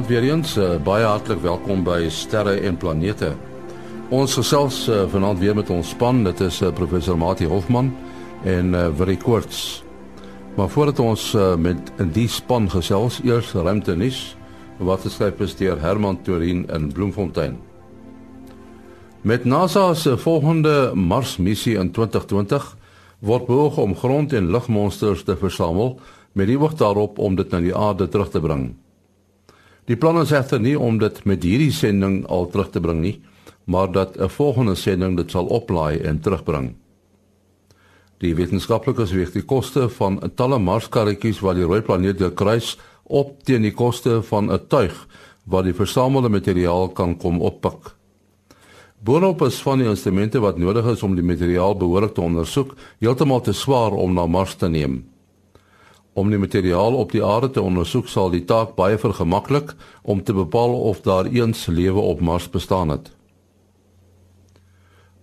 Goeienaand weer eens. Uh, baie hartlik welkom by Sterre en Planete. Ons gesels uh, vanaand weer met ons span. Dit is uh, professor Mati Hofman en uh, Willie Koorts. Maar voordat ons uh, met die span gesels, eers ruimte nuus wat geskryf is deur Herman Torin in Bloemfontein. Met NASA se volgende Mars missie in 2020 word beoog om grond- en lugmonsters te versamel met die oog daarop om dit na die aarde terug te bring. Die plan is egter nie om dit met hierdie sending al terug te bring nie, maar dat 'n volgende sending dit sal oplaai en terugbring. Die wetenskaplikes weeg die koste van 'n talle Marskarretjies wat die rooi planeet doorkruis op teen die koste van 'n tuig wat die versamelde materiaal kan kom oppik. Boonop is van die instrumente wat nodig is om die materiaal behoorlik te ondersoek, heeltemal te swaar om na Mars te neem. Om die materiaal op die aarde te ondersoek sal die taak baie vergemaklik om te bepaal of daar eens lewe op Mars bestaan het.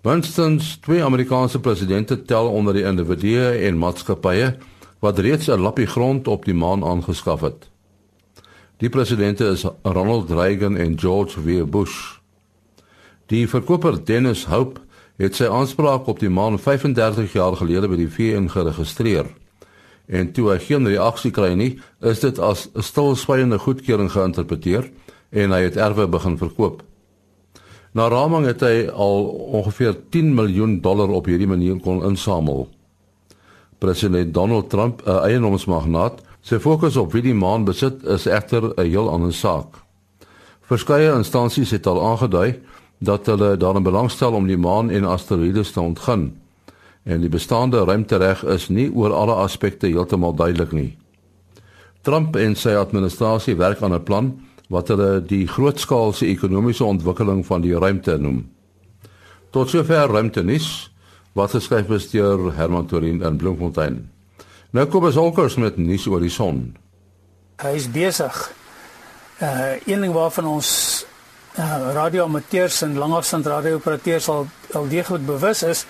Minstens twee Amerikaanse presidente tel onder die individue en maatskappye wat reeds 'n lappie grond op die maan aangeskaf het. Die presidente is Ronald Reagan en George W. Bush. Die verkoper Dennis Hope het sy aanspraak op die maan 35 jaar gelede by die VN geregistreer en toe hy geen reaksie kry nie, is dit as 'n stilswygende goedkeuring geïnterpreteer en hy het erwe begin verkoop. Na raming het hy al ongeveer 10 miljoen dollar op hierdie manier kon insamel. President Donald Trump, 'n eienaarsmagnaat, sy fokus op wie die maan besit is egter 'n heel ander saak. Verskeie instansies het al aangedui dat hulle daarin belangstel om die maan en asteroïdes te ontgin en die bestaande ruimtereg is nie oor alle aspekte heeltemal duidelik nie. Trump en sy administrasie werk aan 'n plan wat hulle die grootskaalse ekonomiese ontwikkeling van die ruimte noem. Tot sover ruimte nis wat geskryf is deur Herman Torin in Bloemfontein. Nou kom ons alkers met nuus oor die son. Hy is besig. Uh een ding waarvan ons uh radioamateurs en langafstand radiooperateurs al al deeglik bewus is,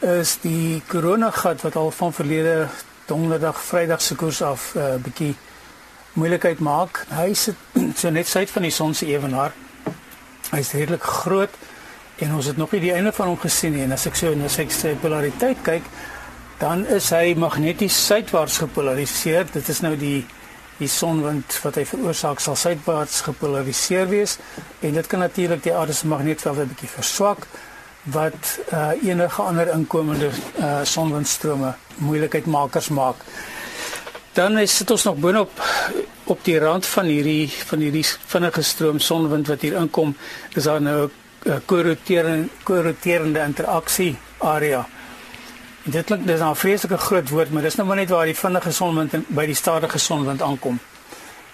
is die koronagat wat al van verlede donderdag vrydag se koers af 'n uh, eh, bietjie moeilikheid maak. Hy sit so net suid van die son se ewenaar. Hy's redelik groot en ons het nog nie die einde van hom gesien nie en as ek so na sy polariteit kyk, dan is hy magneties suidwaarts gepolariseer. Dit is nou die die sonwind wat hy veroorsaak sal suidwaarts gepolariseer wees en dit kan natuurlik die aarde se magnetveld 'n bietjie verswak wat uh, enige ander inkomende uh, sonwindstrome moeilikheidmakers maak. Dan is dit ons nog boonop op die rand van hierdie van hierdie vinnige stroom sonwind wat hier inkom, is daar nou 'n korroterende korroterende interaksie area. Dit klink dis 'n vreeslike groot woord, maar dis nou maar net waar die vinnige sonwind by die stadige sonwind aankom.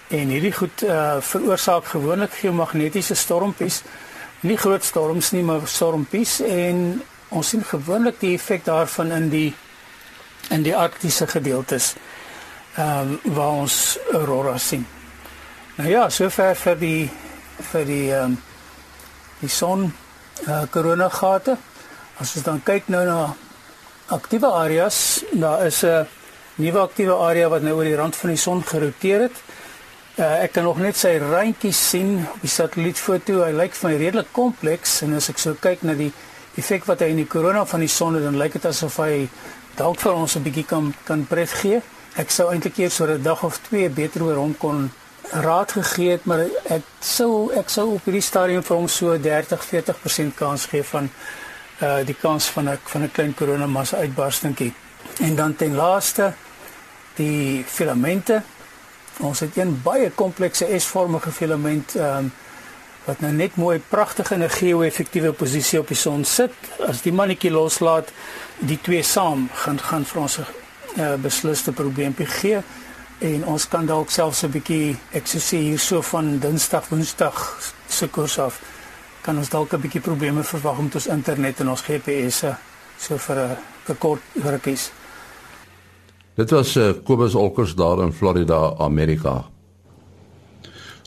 En hierdie goed uh, veroorsaak gewoonlik geomagnetiese stormpies nie groot storms nie, maar stormpies en ons sien gewoonlik die effek daarvan in die in die arktiese gedeeltes. Ehm um, waar ons aurora sien. Nou ja, sover vir die vir die ehm um, die son eh uh, koronagate. As ons dan kyk nou na aktiewe areas, daar is 'n nuwe aktiewe area wat nou oor die rand van die son geroteer het. Uh, ek kan nog net sy randjies sien op die satellietfoto. Hy lyk vir my redelik kompleks en as ek so kyk na die effek wat hy in die korona van die son het, dan lyk dit asof hy dalk vir ons 'n bietjie kan kan pret gee. Ek sou eintlik eers oor 'n dag of twee beter oor hom kon raad gegee het, maar ek sou ek sou op hierdie stadium vir hom so 30-40% kans gee van uh die kans van 'n van 'n klein korona massa uitbarstingkie. En dan ten laaste die filamente Ons het een baie komplekse S-vormige filament ehm um, wat nou net mooi pragtig in 'n geo-effektiewe posisie op die son sit. As die mannetjie loslaat, die twee saam gaan gaan vir ons 'n uh, besliste probleempie gee en ons kan dalk selfs 'n bietjie ek sou sê hierso van Dinsdag, Woensdag se koers af kan ons dalk 'n bietjie probleme verwag met ons internet en ons GPS'e so vir 'n kort rukkies. Dit was uh, Kobus Olkers daar in Florida, Amerika.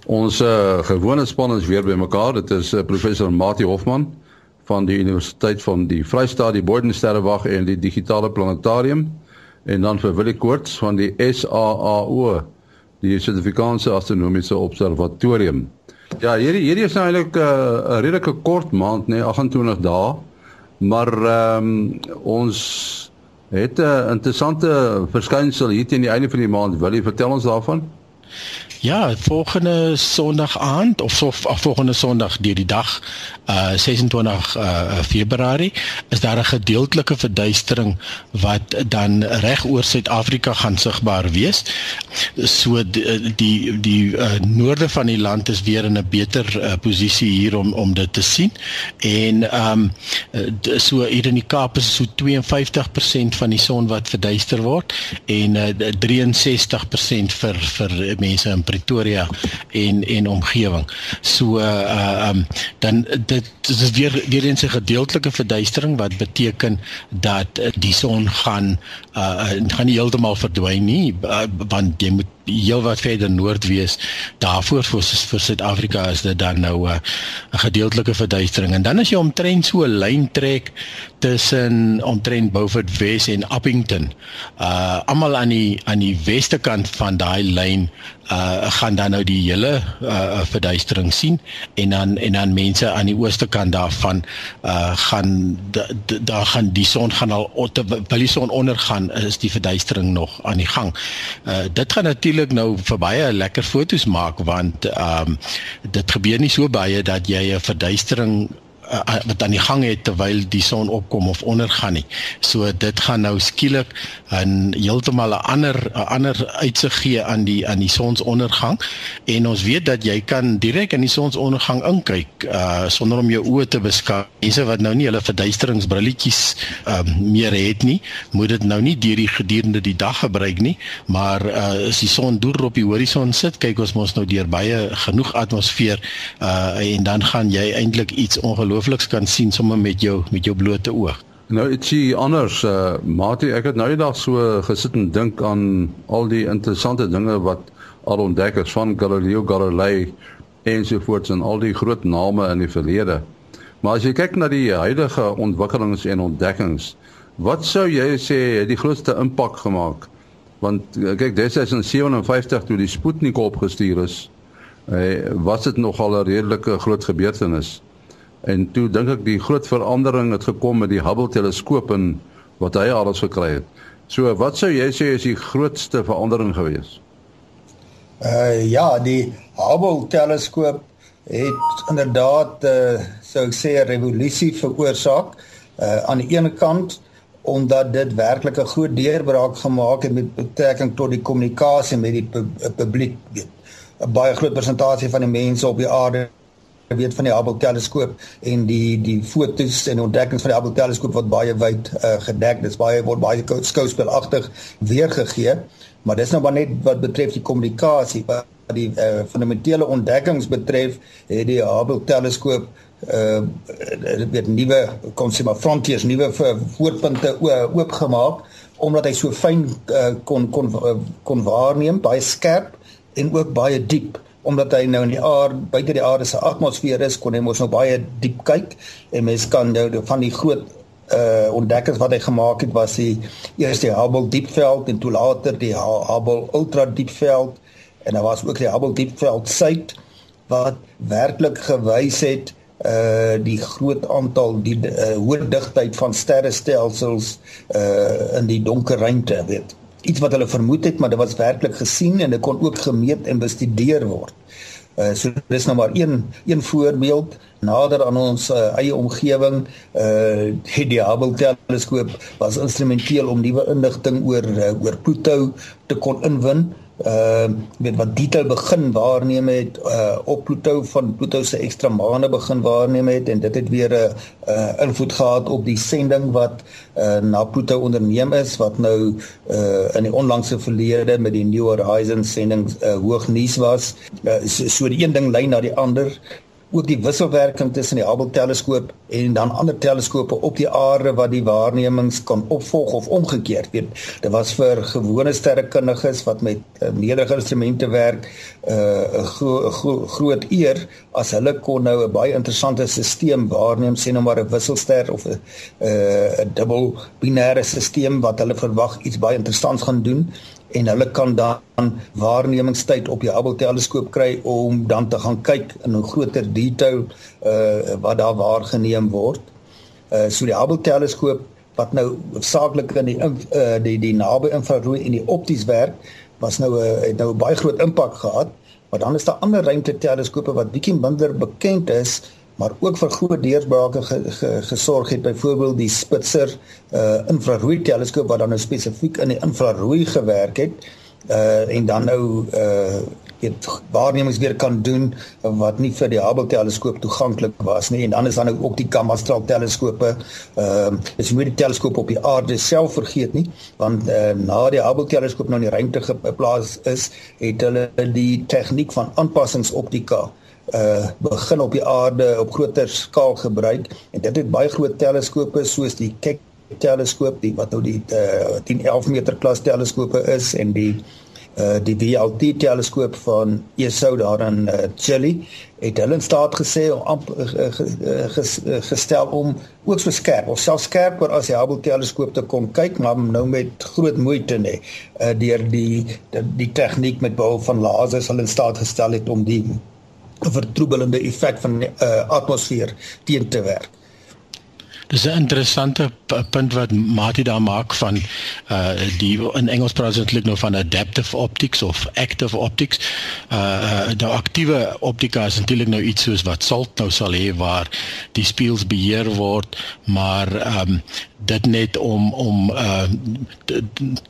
Ons uh, gewone span is weer bymekaar. Dit is uh, professor Mati Hofman van die Universiteit van die Vrystaat, die Boordensterrewag en die Digitale Planetarium en dan vir Willie Koorts van die SAAO die Suid-Afrikaanse Astronomiese Observatorium. Ja, hierdie hierdie is nou eintlik 'n uh, redelike kort maand, nê, nee, 28 dae. Maar ehm um, ons het 'n interessante verskynsel hier teen die einde van die maand. Wil jy vertel ons daarvan? Ja, volgende Sondag aand of so volgende Sondag deur die dag uh 26 uh Februarie is daar 'n gedeeltelike verduistering wat dan reg oor Suid-Afrika gaan sigbaar wees. So die die, die uh, noorde van die land is weer in 'n beter uh, posisie hier om om dit te sien. En um so hier in die Kaap is so 52% van die son wat verduister word en uh, 63% vir vir mense in Pretoria en en omgewing. So uh um dan dit is weer weer eens 'n gedeeltelike verduistering wat beteken dat die son gaan uh gaan nie heeltemal verdwyn nie want jy moet heel wat verder noord wees. Daarvoor vir Suid-Afrika is dit dan nou 'n uh, gedeeltelike verduistering. En dan as jy omtrent so 'n lyn trek tussen omtrent Beaufort Wes en Appington uh almal aan die aan die weste kant van daai lyn uh gaan dan nou die hele uh verduistering sien en dan en dan mense aan die ooste kant daarvan uh gaan daar gaan die son gaan al terwyl die son ondergaan is die verduistering nog aan die gang. Uh dit gaan natuurlik nou vir baie lekker foto's maak want ehm um, dit gebeur nie so baie dat jy 'n verduistering uh, wat aan die gang het terwyl die son opkom of ondergaan nie. So dit gaan nou skielik 'n heeltemal 'n ander 'n ander uitsig gee aan die aan die sonsondergang en ons weet dat jy kan direk in die sonsondergang inkyk uh sonder om jou oë te beskaam. Mense wat nou nie hulle verduisteringsbrilletjies uh, meer het nie, moet dit nou nie deur die gedurende die dag gebruik nie, maar uh as die son deur op die horison sit, kyk ons mos nou deur baie genoeg atmosfeer uh en dan gaan jy eintlik iets ongelooflik ongeloofliks kan sien sommer met jou met jou blote oog. Nou ietsie anders uh Mati, ek het nou eendag so gesit en dink aan al die interessante dinge wat al ontdek is van Galileo Galilei ensovoorts en al die groot name in die verlede. Maar as jy kyk na die huidige ontwikkelings en ontdekkings, wat sou jy sê het die grootste impak gemaak? Want eh, kyk, destyds in 57 toe die Sputnik opgestuur is, eh, was dit nogal 'n redelike groot gebeurtenis. En toe dink ek die groot verandering het gekom met die Hubble teleskoop en wat hy alles gekry het. So wat sou jy sê is die grootste verandering gewees? Uh ja, die Hubble teleskoop het inderdaad uh sou ek sê 'n revolusie veroorsaak. Uh aan die ene kant omdat dit werklik 'n groot deurbraak gemaak het met betrekking tot die kommunikasie met die publiek. 'n Baie groot persentasie van die mense op die aarde weet van die Hubble teleskoop en die die fotos en ontdekkings van die Hubble teleskoop wat baie wyd uh, gedek. Dis baie word baie skouspelagtig weergegee. Maar dis nou maar net wat betref die kommunikasie. Wat die uh, fundamentele ontdekkings betref het die Hubble teleskoop uh weet nuwe kon sê maar frontiers nuwe voorpunte oopgemaak omdat hy so fyn uh, kon kon kon waarneem baie skerp en ook baie diep omdat hy nou in die aarde buite die aarde se atmosfeer is, kon hy mos nou baie diep kyk en mens kan nou van die groot uh ontdekkings wat hy gemaak het was die eerste Hubble diepveld en toe later die Hubble ultra diepveld. En daar was ook die Hubble diepveld suid wat werklik gewys het uh die groot aantal die uh, hoë digtheid van sterrestelsels uh in die donker ruimte weet iets wat hulle vermoed het, maar dit was werklik gesien en dit kon ook gemeet en bestudeer word. Uh so dis nou maar een een voorbeeld nader aan ons uh, eie omgewing uh die Hubble teleskoop was instrumenteel om nuwe inligting oor uh, oor Pluto te kon inwin uh weet wat detail begin waarneem het uh op Pluto van Pluto se ekstra maane begin waarneem het en dit het weer 'n uh, uh, invloed gehad op die sending wat uh na Pluto onderneem is wat nou uh in die onlangse verlede met die New Horizons sending uh, hoog nuus was. Uh, so, so die een ding lei na die ander ook die wisselwerking tussen die Hubble teleskoop en dan ander teleskope op die aarde wat die waarnemings kan opvolg of omgekeerd. Weet dit was vir gewone sterrekundiges wat met uh, nederige instrumente werk 'n uh, gro gro groot eer as hulle kon nou 'n baie interessante stelsel waarneem sê nou maar 'n wisselster of 'n uh, 'n dubbel binêre stelsel wat hulle verwag iets baie interessants gaan doen en hulle kan dan waarnemingstyd op die Hubble teleskoop kry om dan te gaan kyk in 'n groter detail uh wat daar waargeneem word. Uh so die Hubble teleskoop wat nou saaklik in die uh die die naby infrarooi en die opties werk was nou 'n uh, het nou 'n baie groot impak gehad. Maar dan is daar ander ruimteteleskope wat bietjie minder bekend is maar ook vir groot deursbrake ge, ge, gesorg het byvoorbeeld die Spitzer uh infrarooi teleskoop wat dan nou spesifiek in die infrarooi gewerk het uh en dan nou uh dit waarnemings weer kan doen wat nie vir die Hubble teleskoop toeganklik was nie. En dan is dan nou ook die gamma straal teleskope. Ehm uh, is moet die teleskoop op die aarde self vergeet nie want uh, na die Hubble teleskoop nou in die ruimte geplaas is het hulle die tegniek van aanpassingsoptika uh begin op die aarde op groter skaal gebruik. En dit het baie groot teleskope soos die Keck teleskoop die wat nou die uh, 10 11 meter klas teleskope is en die uh die VLT teleskoop van ESO daar in uh, Chile het hulle in staat gesê om uh, uh, ges, uh, gestel om ook so skerp of selfs skerper as die Hubble teleskoop te kon kyk maar nou met groot moeite nê uh, deur die die, die tegniek met behulp van lasers hulle in staat gestel het om die vertroebelende effek van die uh, atmosfeer teen te werk. Dis 'n interessante punt wat Mati daar maak van uh die in Engels praat ons eintlik nou van adaptive optics of active optics. Uh die aktiewe optika is eintlik nou iets soos wat Salt nou sal hê waar die spieëls beheer word, maar um, dit net om om uh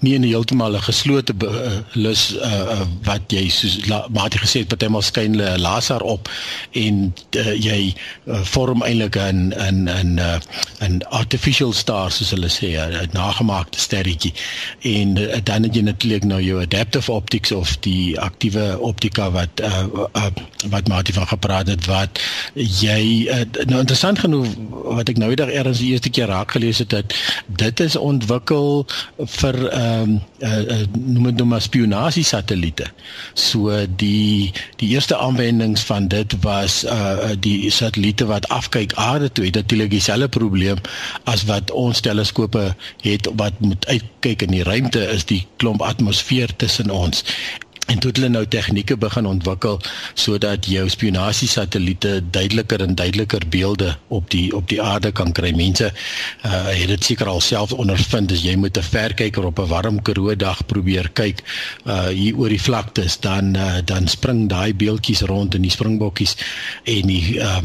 nie in heeltemal 'n geslote uh, lus uh, wat jy soos Mati gesê het partymal skyn 'n laser op en uh, jy uh, vorm eintlik 'n 'n 'n 'n artificial star soos hulle sê 'n nagemaakte sterretjie. En uh, dan het jy natuurlik nou jou adaptive optics of die aktiewe optika wat uh, uh, wat Mati van gepraat het wat jy uh, nou interessant genoeg wat ek nou weer eers die eerste keer raak gelees het dat dit is ontwikkel vir ehm um, uh, noem dit nou maar spionasie satelliete. So die die eerste aanwendings van dit was uh die satelliete wat afkyk aarde toe het natuurlik dieselfde probleem as wat ons teleskope het wat moet uitkyk in die ruimte is die klomp atmosfeer tussen ons en toe hulle nou tegnieke begin ontwikkel sodat jou spionasie satelliete duideliker en duideliker beelde op die op die aarde kan kry. Mense uh het dit seker al self ondervind as jy met 'n verkyker op 'n warm Karoo dag probeer kyk uh hier oor die vlaktes dan uh, dan spring daai beeldjies rond in die springbokkies en die uh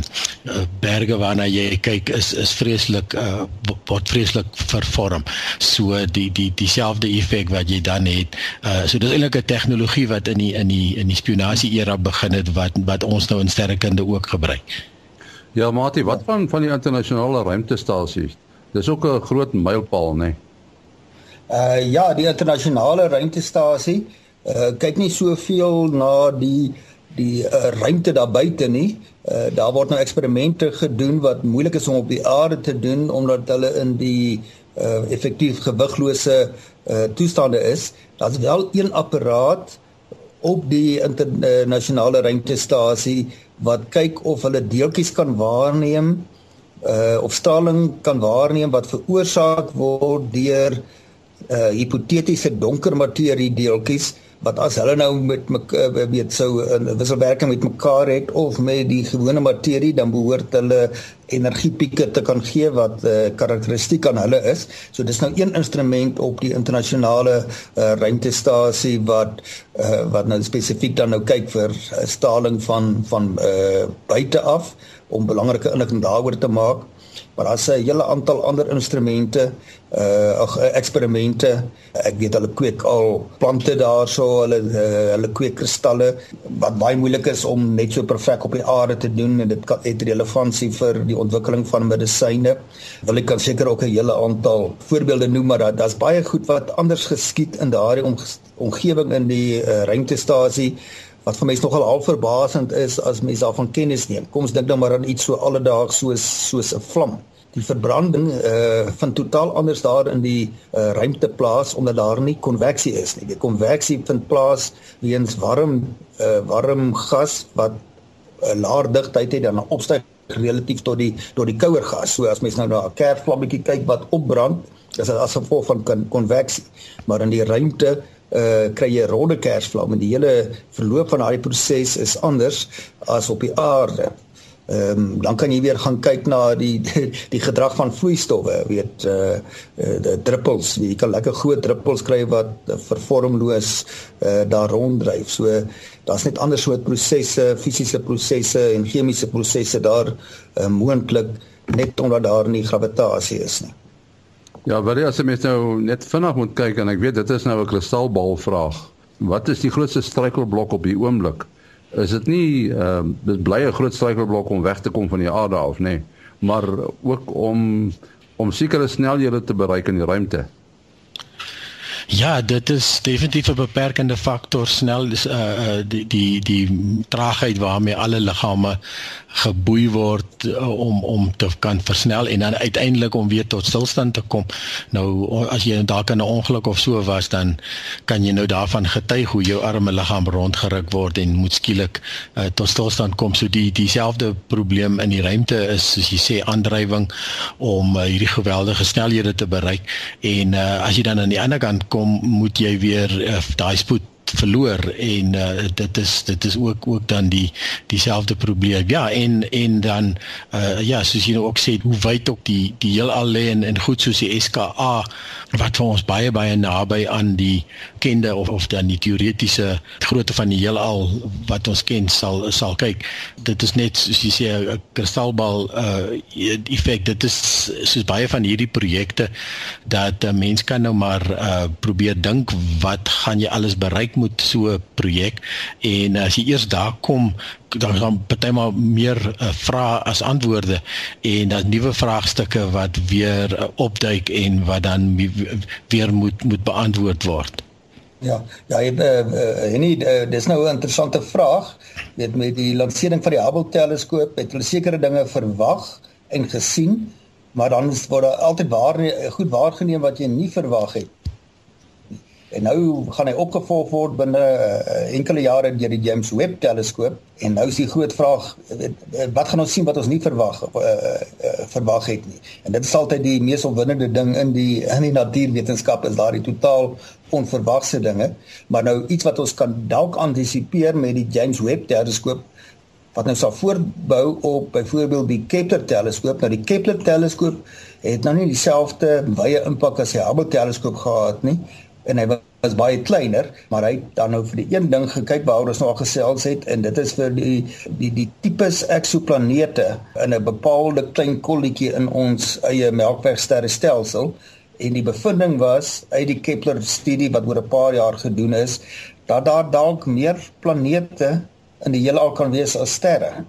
berge waarna jy kyk is is vreeslik uh word vreeslik vervorm. So die die dieselfde effek wat jy dan het. Uh so dis eintlik 'n tegnologie wat in die in die in die spionasie era begin het wat wat ons nou in sterrekunde ook gebruik. Ja, Mati, wat van van die internasionale ruimtestasie? Dis ook 'n groot mylpaal, né? Nee? Uh ja, die internasionale ruimtestasie uh kyk nie soveel na die die uh, ruimte daar buite nie. Uh daar word nou eksperimente gedoen wat moeilik is om op die aarde te doen omdat hulle in die uh effektief gewiglose uh toestande is. Daar's wel een apparaat op die internasionale ruimtestasie wat kyk of hulle deeltjies kan waarneem uh of straling kan waarneem wat veroorsaak word deur uh hipotetiese donker materie deeltjies wat as hulle nou met mekaar eh, weet sou 'n wisselwerking met mekaar het of met die gewone materie dan behoort hulle energiepieke te kan gee wat uh, karakteristiek aan hulle is. So dis nou een instrument op die internasionale uh, ruimtestasie wat uh, wat nou spesifiek dan nou kyk vir uh, straling van van uh, buite af om belangrike inligting daaroor te maak maar daar's 'n hele aantal ander instrumente uh ag eksperimente ek weet hulle kweek al plante daarso hulle uh, hulle kweek kristalle wat baie moeilik is om net so perfek op die aarde te doen en dit het relevantie vir die ontwikkeling van medisyne wil ek kan seker ook 'n hele aantal voorbeelde noem maar dat daar's baie goed wat anders geskied in daardie omgewing in die uh, ruimtestasie wat vir mense nogal al verbasend is as mense daarvan kennis neem. Kom ons dink nou maar aan iets so alledaags soos soos 'n vlam. Die verbranding uh van totaal anders daar in die uh ruimte plaas omdat daar nie konveksie is nie. Die konveksie vind plaas weens warm uh warm gas wat 'n uh, laer digtheid het dan opstyg relatief tot die tot die kouer gas. So as mens nou na 'n kerfvlammetjie kyk wat opbrand, is dit as gevolg van konveksie. Maar in die ruimte uh kry jy rode kersvlam en die hele verloop van daardie proses is anders as op die aarde. Ehm um, dan kan jy weer gaan kyk na die die, die gedrag van vloeistowwe, weet uh, uh die druppels, jy kan lekker groot druppels kry wat vervormloos uh daar ronddryf. So daar's net ander soort prosesse, fisiese prosesse en chemiese prosesse daar uh, moontlik net omdat daar nie gravitasie is nie. Ja, wat as jy mens nou net vinnig moet kyk en ek weet dit is nou 'n kristalbal vraag. Wat is die grootste struikelblok op die oomblik? Is dit nie ehm uh, dit bly 'n groot struikelblok om weg te kom van die aarde af nê, nee, maar ook om om sekere snelhede te bereik in die ruimte. Ja, dit is definitief 'n beperkende faktor snel is uh, uh die die die traagheid waarmee alle liggame geboei word uh, om om te kan versnel en dan uiteindelik om weer tot stilstand te kom. Nou as jy dalk in 'n ongeluk of so was dan kan jy nou daarvan getuig hoe jou arme liggaam rondgeruk word en moet skielik uh, tot stilstand kom. So die dieselfde probleem in die ruimte is soos jy sê aandrywing om uh, hierdie geweldige snelhede te bereik en uh, as jy dan aan die ander kant kom moet jy weer uh, daai spoed verloor en uh, dit is dit is ook ook dan die dieselfde probleem. Ja, en en dan uh, ja, soos jy nou ook sê, hoe wyd ook die die heelal lê en en goed soos die SKA wat vir ons baie baie naby aan die kende of of dan die teoretiese grootte van die heelal wat ons ken sal sal kyk. Dit is net soos jy sê 'n kristalbal uh effek. Dit is soos baie van hierdie projekte dat 'n mens kan nou maar uh probeer dink wat gaan jy alles bereik met so 'n projek en as jy eers daar kom dan gaan partymal meer uh, vrae as antwoorde en dan nuwe vraagstukke wat weer uh, opduik en wat dan weer moet moet beantwoord word. Ja, ja, en uh, en uh, dis nou 'n interessante vraag. Weet met die lansering van die Hubble teleskoop het hulle sekere dinge verwag en gesien, maar dan word daar altyd waar goed waargeneem wat jy nie verwag het En nou gaan hy opgevolg word binne uh, enkele jare deur die James Webb teleskoop en nou is die groot vraag wat gaan ons sien wat ons nie verwag uh, uh, verwag het nie. En dit is altyd die mees opwindende ding in die in die natuurwetenskap is daardie totaal onverwagse dinge, maar nou iets wat ons kan dalk antisipeer met die James Webb teleskoop wat nou sal voortbou op byvoorbeeld die Kepler teleskoop. Nou die Kepler teleskoop het nou nie dieselfde wye impak as die Hubble teleskoop gehad nie en hy was baie kleiner, maar hy het dan nou vir die een ding gekyk waaroor ons nou al gesels het en dit is vir die die die tipes eksoplanete in 'n bepaalde klein kolletjie in ons eie Melkwegsterrestelsel en die bevinding was uit die Kepler studie wat oor 'n paar jaar gedoen is dat daar dalk meer planete in die heelal kan wees as sterre.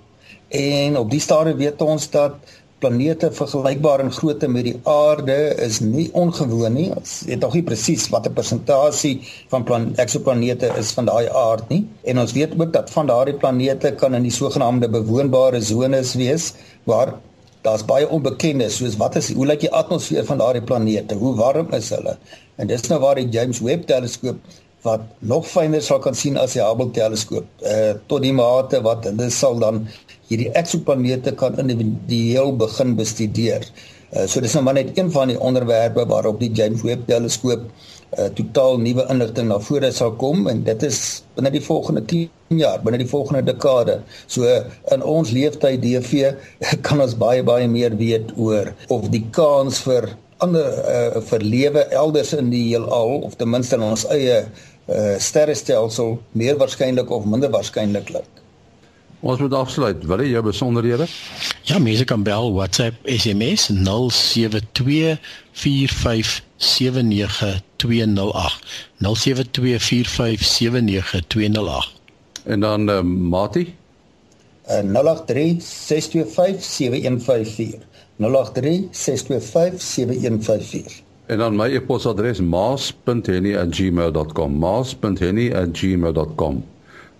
En op die stadium weet ons dat planete vergelykbaar in grootte met die aarde is nie ongewoon nie. Ons weet nog nie presies watter persentasie van plan eksoplanete is van daai aard nie. En ons weet ook dat van daardie planete kan in die sogenaamde bewoonbare sones wees waar daar's baie onbekendes soos wat is hoe lyk die atmosfeer van daardie planete? Hoe warm is hulle? En dis nou waar die James Webb teleskoop wat nog fyner sal kan sien as die Hubble teleskoop. Uh tot die mate wat hulle sal dan hierdie eksoplanete kan individueel begin bestudeer. Uh, so dis nou maar net een van die onderwerpe waarop die James Webb teleskoop uh, totaal nuwe inligting na vore sal kom en dit is binne die volgende 10 jaar, binne die volgende dekade. So in ons leeftyd DV kan ons baie baie meer weet oor of die kans vir ander uh, vir lewe elders in die heelal of ten minste in ons eie uh, sterrestelsel meer waarskynlik of minder waarskynlik lyk. Ons moet afsluit. Wil jy jou besonderhede? Ja, mense kan bel WhatsApp SMS 0724579208. 0724579208. En dan uh, Mati? Uh, 0836257154. 0836257154. En dan my e-posadres maas.henny@gmail.com. maas.henny@gmail.com.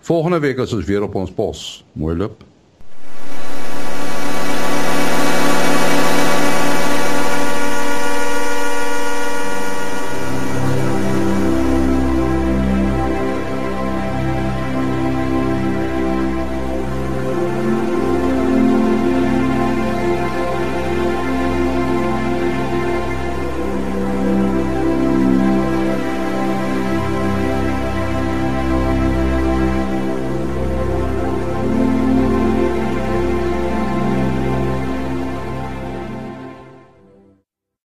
Volgende week is ons weer op ons pos. Mooi loop.